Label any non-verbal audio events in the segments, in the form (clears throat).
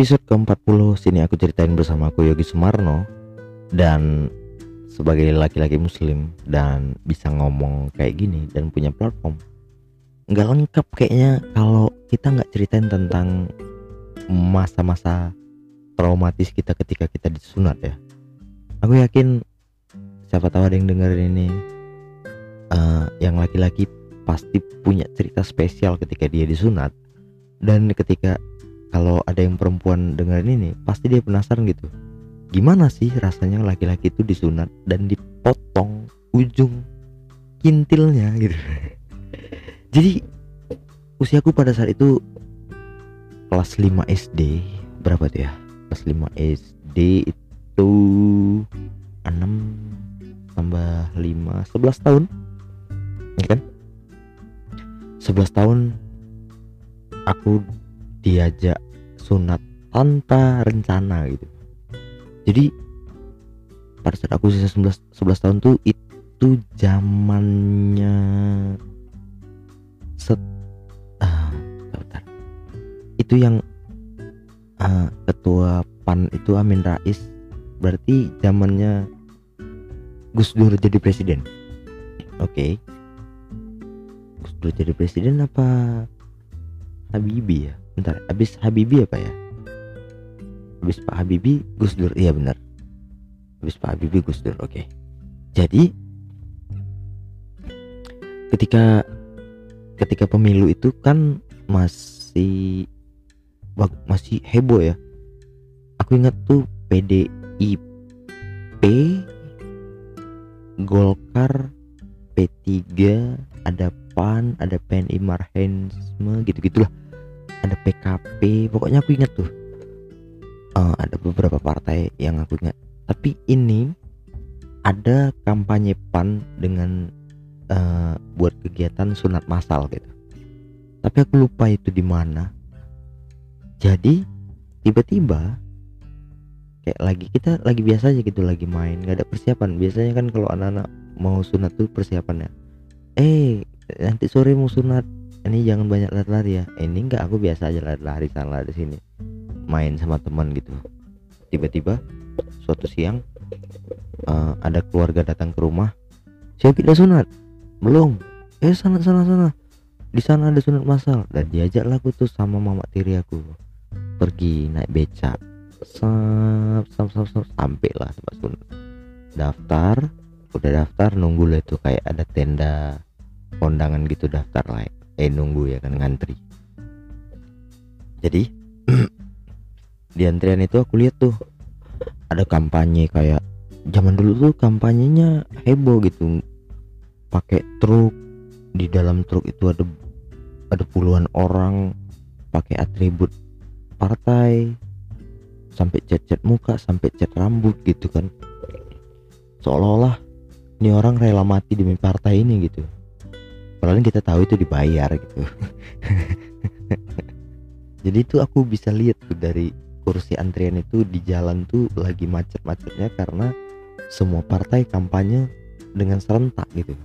episode ke-40 sini aku ceritain bersama aku Yogi Sumarno dan sebagai laki-laki muslim dan bisa ngomong kayak gini dan punya platform. Nggak lengkap kayaknya kalau kita nggak ceritain tentang masa-masa traumatis kita ketika kita disunat ya. Aku yakin siapa tahu ada yang dengerin ini uh, yang laki-laki pasti punya cerita spesial ketika dia disunat dan ketika kalau ada yang perempuan dengerin ini pasti dia penasaran gitu. Gimana sih rasanya laki-laki itu disunat dan dipotong ujung kintilnya gitu? (laughs) Jadi usiaku pada saat itu kelas 5 SD berapa tuh ya? Kelas 5 SD itu 6 tambah 5 11 tahun. Ya kan? 11 tahun aku diajak sunat tanpa rencana gitu. Jadi pada saat aku usia 11, 11 tahun tuh itu zamannya set ah, itu yang uh, ketua PAN itu Amin Rais berarti zamannya Gus Dur jadi presiden. Oke. Okay. Gus Dur jadi presiden apa Habibie ya bentar habis Habibie apa ya? Habis Pak Habibie Gus Dur. Iya benar. Habis Pak Habibie Gus Dur. Oke. Okay. jadi ketika ketika pemilu itu kan masih masih heboh ya. Aku ingat tuh PDIP Golkar P3 ada PAN ada PNI Marhensme gitu gitulah ada PKP pokoknya aku ingat tuh. Uh, ada beberapa partai yang aku ingat. Tapi ini ada kampanye PAN dengan uh, buat kegiatan sunat massal gitu. Tapi aku lupa itu di mana. Jadi tiba-tiba kayak lagi kita lagi biasa aja gitu lagi main nggak ada persiapan. Biasanya kan kalau anak-anak mau sunat tuh persiapannya eh nanti sore mau sunat ini jangan banyak lari-lari ya. Eh, ini enggak aku biasa aja lari-lari sana di sini. Main sama teman gitu. Tiba-tiba suatu siang uh, ada keluarga datang ke rumah. Siapa tidak sunat? Belum. Eh sana sana sana. Di sana ada sunat masal. Dan diajaklah aku tuh sama mama tiri aku. Pergi naik becak. Sap sap sap, sap sampai lah tempat sunat. Daftar udah daftar nunggu lah itu kayak ada tenda kondangan gitu daftar lah eh nunggu ya kan ngantri. Jadi (clears throat) di antrian itu aku lihat tuh ada kampanye kayak zaman dulu tuh kampanyenya heboh gitu. Pakai truk di dalam truk itu ada ada puluhan orang pakai atribut partai sampai cat-cat muka sampai cat rambut gitu kan. Seolah-olah ini orang rela mati demi partai ini gitu padahal kita tahu itu dibayar gitu. (laughs) Jadi itu aku bisa lihat tuh dari kursi antrian itu di jalan tuh lagi macet-macetnya karena semua partai kampanye dengan serentak gitu.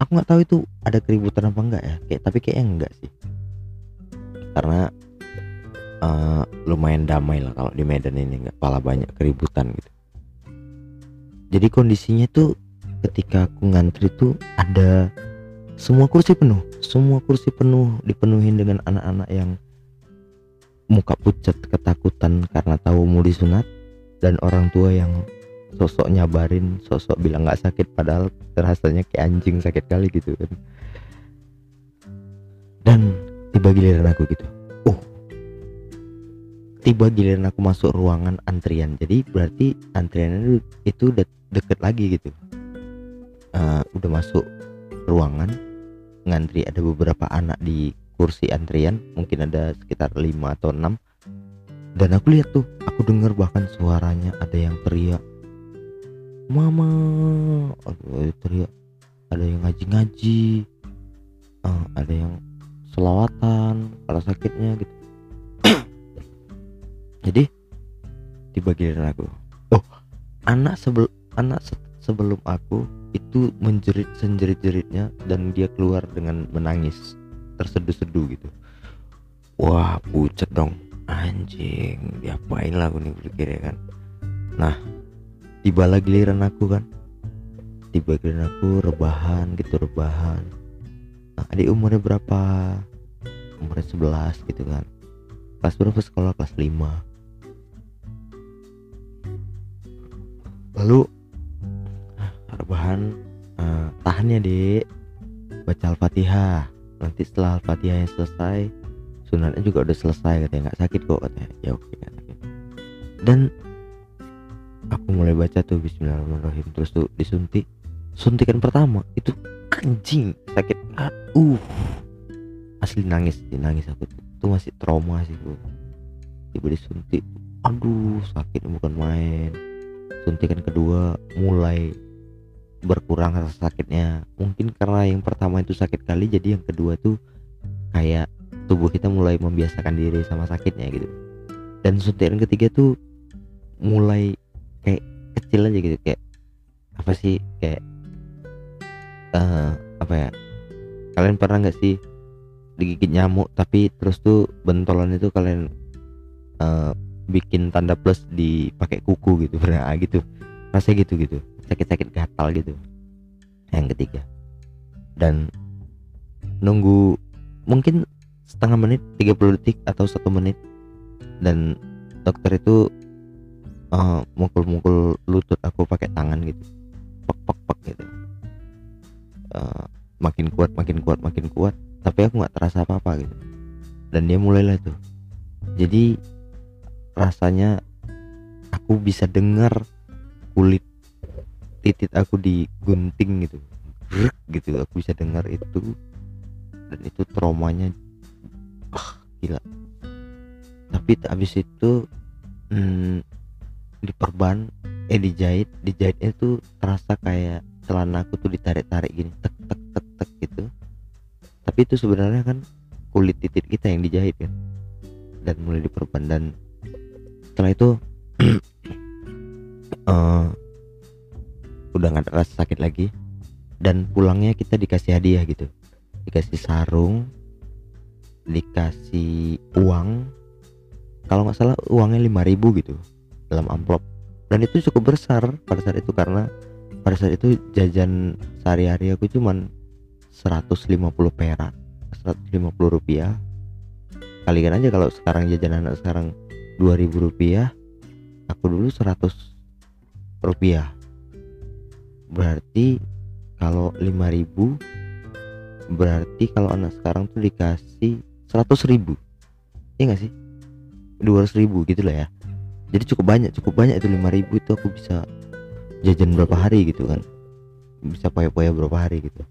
Aku nggak tahu itu ada keributan apa enggak ya kayak tapi kayaknya enggak sih. Karena uh, lumayan damai lah kalau di Medan ini nggak pala banyak keributan gitu. Jadi kondisinya tuh ketika aku ngantri tuh ada semua kursi penuh. Semua kursi penuh dipenuhin dengan anak-anak yang muka pucat ketakutan karena tahu mau disunat dan orang tua yang sosok nyabarin sosok bilang nggak sakit padahal terasanya kayak anjing sakit kali gitu kan. Dan tiba giliran aku gitu. Oh. Tiba giliran aku masuk ruangan antrian. Jadi berarti antriannya itu udah deket lagi gitu. Uh, udah masuk ruangan ngantri ada beberapa anak di kursi antrian mungkin ada sekitar 5 atau 6 dan aku lihat tuh aku dengar bahkan suaranya ada yang teriak mama! Aduh teriak ada yang ngaji-ngaji uh, ada yang selawatan kalau sakitnya gitu. (clears throat) Jadi tiba giliran aku oh anak sebelum anak se sebelum aku itu menjerit senjerit-jeritnya dan dia keluar dengan menangis terseduh-seduh gitu. Wah pucat dong. Anjing diapain lah aku nih berpikir ya kan. Nah tiba lagi giliran aku kan. Tiba giliran aku rebahan gitu rebahan. Nah adik umurnya berapa? Umurnya 11 gitu kan. Kelas berapa? Sekolah kelas 5 lalu rebahan uh, tahan ya dek baca al-fatihah. Nanti setelah al-fatihah selesai sunatnya juga udah selesai katanya. Nggak sakit kok katanya. Ya oke nggak sakit. Dan aku mulai baca tuh Bismillahirrahmanirrahim. Terus tuh disuntik. Suntikan pertama itu anjing sakit. Uh asli nangis nangis aku tuh. Masih trauma sih bu. Tiba disuntik. Aduh sakit bukan main. Suntikan kedua mulai berkurang rasa sakitnya. Mungkin karena yang pertama itu sakit kali jadi yang kedua tuh kayak tubuh kita mulai membiasakan diri sama sakitnya gitu. Dan suntikan ketiga tuh mulai kayak kecil aja gitu kayak apa sih kayak uh, apa ya kalian pernah nggak sih digigit nyamuk tapi terus tuh bentolan itu kalian uh, bikin tanda plus dipakai kuku gitu (laughs) pernah gitu rasanya gitu gitu sakit-sakit gatal gitu. Yang ketiga. Dan nunggu mungkin setengah menit 30 detik atau satu menit. Dan dokter itu uh, mukul-mukul lutut aku pakai tangan gitu. Pek pek pek gitu. Uh, makin kuat makin kuat makin kuat. Tapi aku nggak terasa apa apa gitu. Dan dia mulailah tuh. Jadi rasanya aku bisa dengar kulit titit aku digunting gitu. Rek, gitu aku bisa dengar itu. Dan itu traumanya. Ah gila. Tapi habis itu hmm, diperban eh dijahit dijahit itu terasa kayak celana aku tuh ditarik-tarik gini tek tek tek tek gitu. Tapi itu sebenarnya kan kulit titit kita yang dijahit kan. Dan mulai diperban dan setelah itu uh, (clears throat) udah nggak rasa sakit lagi. Dan pulangnya kita dikasih hadiah gitu. Dikasih sarung dikasih uang. Kalau nggak salah uangnya 5000 gitu dalam amplop. Dan itu cukup besar pada saat itu karena pada saat itu jajan sehari-hari aku cuman 150 perak 150 rupiah. Kalikan aja kalau sekarang jajan anak sekarang 2000 rupiah aku dulu 100 rupiah berarti kalau 5000 berarti kalau anak sekarang tuh dikasih 100 ribu. Iya gak sih? 200 ribu gitu lah ya. Jadi cukup banyak cukup banyak itu 5000 itu aku bisa jajan berapa hari gitu kan. Bisa poya-poya berapa hari gitu.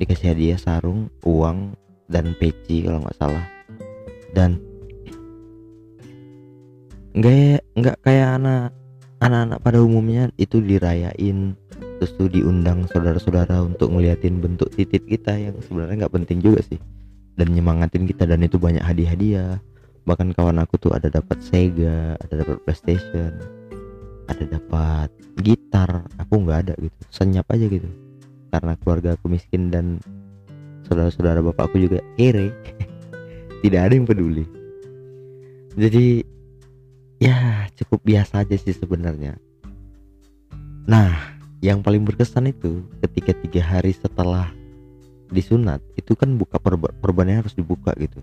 Dikasih hadiah sarung uang dan peci kalau nggak salah. Dan nggak nggak kayak anak anak-anak pada umumnya itu dirayain terus tuh diundang saudara-saudara untuk ngeliatin bentuk titit kita yang sebenarnya nggak penting juga sih. Dan nyemangatin kita dan itu banyak hadiah-hadiah. Bahkan kawan aku tuh ada dapat Sega ada dapat PlayStation ada dapat gitar. Aku nggak ada gitu senyap aja gitu. Karena keluarga aku miskin dan saudara-saudara bapakku juga kere. (laughs) Tidak ada yang peduli. Jadi ya cukup biasa aja sih sebenarnya. Nah yang paling berkesan itu ketika tiga hari setelah disunat itu kan buka perba perbannya harus dibuka gitu.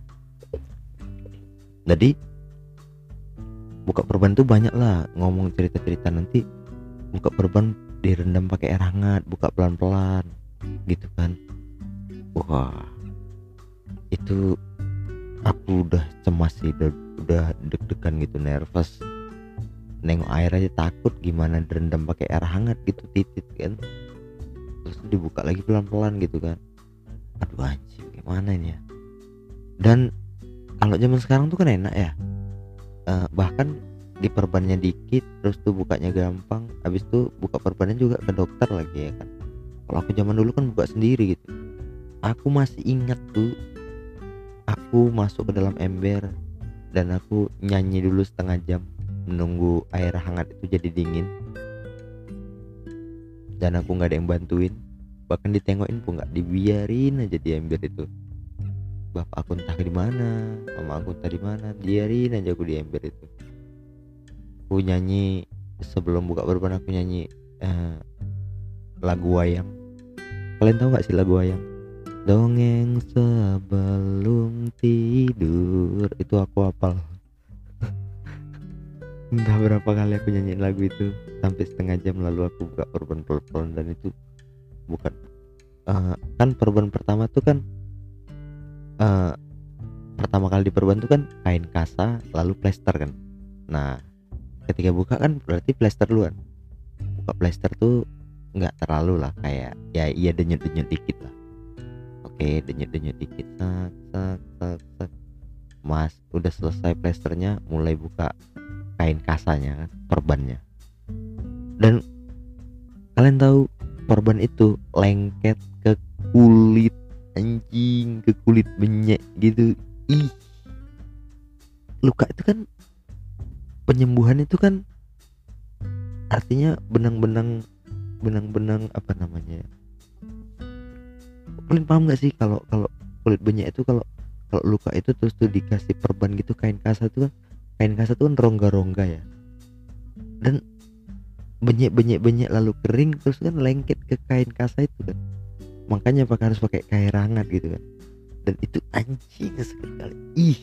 Jadi buka perban tuh banyak lah ngomong cerita-cerita nanti buka perban direndam pakai air hangat buka pelan-pelan gitu kan. Wah itu aku udah cemas sih udah, udah deg-degan gitu nervous. Nengok air aja takut gimana direndam pakai air hangat gitu titit kan. Terus dibuka lagi pelan-pelan gitu kan. Aduh anjing gimana ini ya? Dan kalau zaman sekarang tuh kan enak ya. Uh, bahkan di perbannya dikit terus tuh bukanya gampang. Habis tuh buka perbannya juga ke dokter lagi ya kan. Kalau aku zaman dulu kan buka sendiri gitu. Aku masih ingat tuh aku masuk ke dalam ember dan aku nyanyi dulu setengah jam menunggu air hangat itu jadi dingin. Dan aku nggak ada yang bantuin. Bahkan ditengokin pun nggak dibiarin aja di ember itu. Bapak aku entah di mana mama aku entah di mana biarin aja aku di ember itu. Aku nyanyi sebelum buka berban aku nyanyi eh, lagu wayang. Kalian tahu gak sih lagu wayang dongeng sebelum tidur. Itu aku hafal. (laughs) Entah berapa kali aku nyanyiin lagu itu. Sampai setengah jam lalu aku buka perban perban dan itu bukan uh, kan perban pertama tuh kan uh, pertama kali di perban tuh kan kain kasa lalu plester kan. Nah ketika buka kan berarti plester duluan. Buka plester tuh nggak terlalu lah kayak ya iya denyut denyut dikit lah oke denyut denyut dikit. Sak sak sak sak mas udah selesai plesternya mulai buka kain kasanya kan perbannya. Dan kalian tahu perban itu lengket ke kulit anjing ke kulit benyek gitu. Ih. Luka itu kan penyembuhan itu kan artinya benang-benang benang-benang apa namanya ya? Kalian paham nggak sih kalau kalau kulit banyak itu kalau kalau luka itu terus tuh dikasih perban gitu kain kasa itu kan? Kain kasa itu kan rongga-rongga ya. Dan banyak banyak banyak lalu kering terus kan lengket ke kain kasa itu kan. Makanya pakai harus pakai kain hangat gitu kan. Dan itu anjing sekali. Ih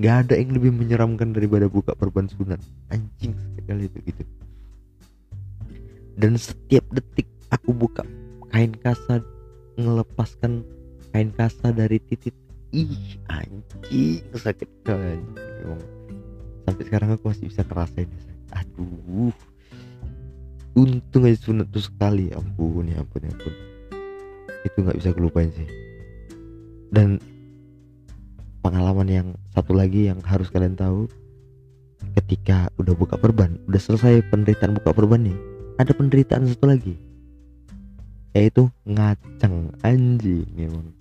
nggak ada yang lebih menyeramkan daripada buka perban sunat. Anjing sekali itu gitu. Dan setiap detik aku buka kain kasa sakit emang sampai sekarang aku masih bisa ngerasain aduh. Untung aja sunat tuh sekali. Ampun ya ampun ya ampun. Itu nggak bisa kelupain sih. Dan pengalaman yang satu lagi yang harus kalian tahu ketika udah buka perban udah selesai penderitaan buka perban nih ada penderitaan satu lagi. Yaitu ngaceng. Anjing memang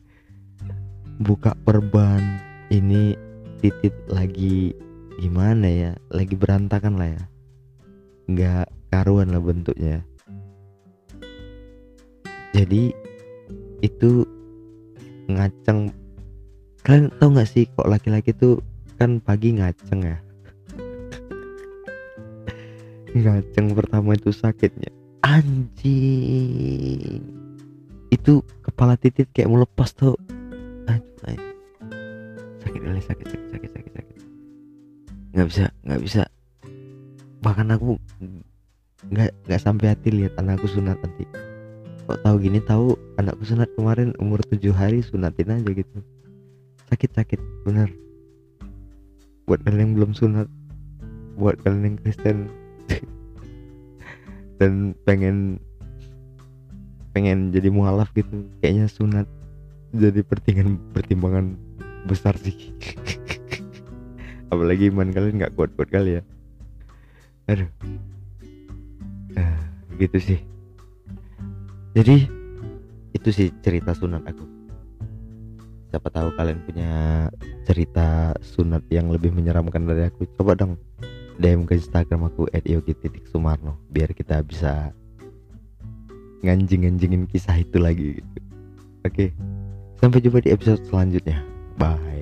buka perban ini titit lagi gimana ya lagi berantakan lah ya. Nggak karuan lah bentuknya. Jadi itu ngaceng. Kalian tau nggak sih kok laki-laki tuh kan pagi ngaceng ya? (laughs) Ngaceng pertama itu sakitnya. Anjing. Itu kepala titit kayak mau lepas tuh aduh. Sakit kali sakit sakit sakit sakit sakit. Nggak bisa nggak bisa. Bahkan aku nggak nggak sampai hati lihat anakku sunat nanti. Kok tahu gini tahu anakku sunat kemarin umur tujuh hari sunatin aja gitu. Sakit sakit bener buat kalian yang belum sunat buat kalian yang Kristen. (laughs) Dan pengen pengen jadi mualaf gitu kayaknya sunat jadi pertimbangan pertimbangan besar sih apalagi iman kalian nggak kuat kuat kali ya aduh nah, gitu sih jadi itu sih cerita sunat aku siapa tahu kalian punya cerita sunat yang lebih menyeramkan dari aku coba dong DM ke Instagram aku @yogi.sumarno biar kita bisa nganjing-nganjingin kisah itu lagi gitu. Oke. Sampai jumpa di episode selanjutnya. Bye.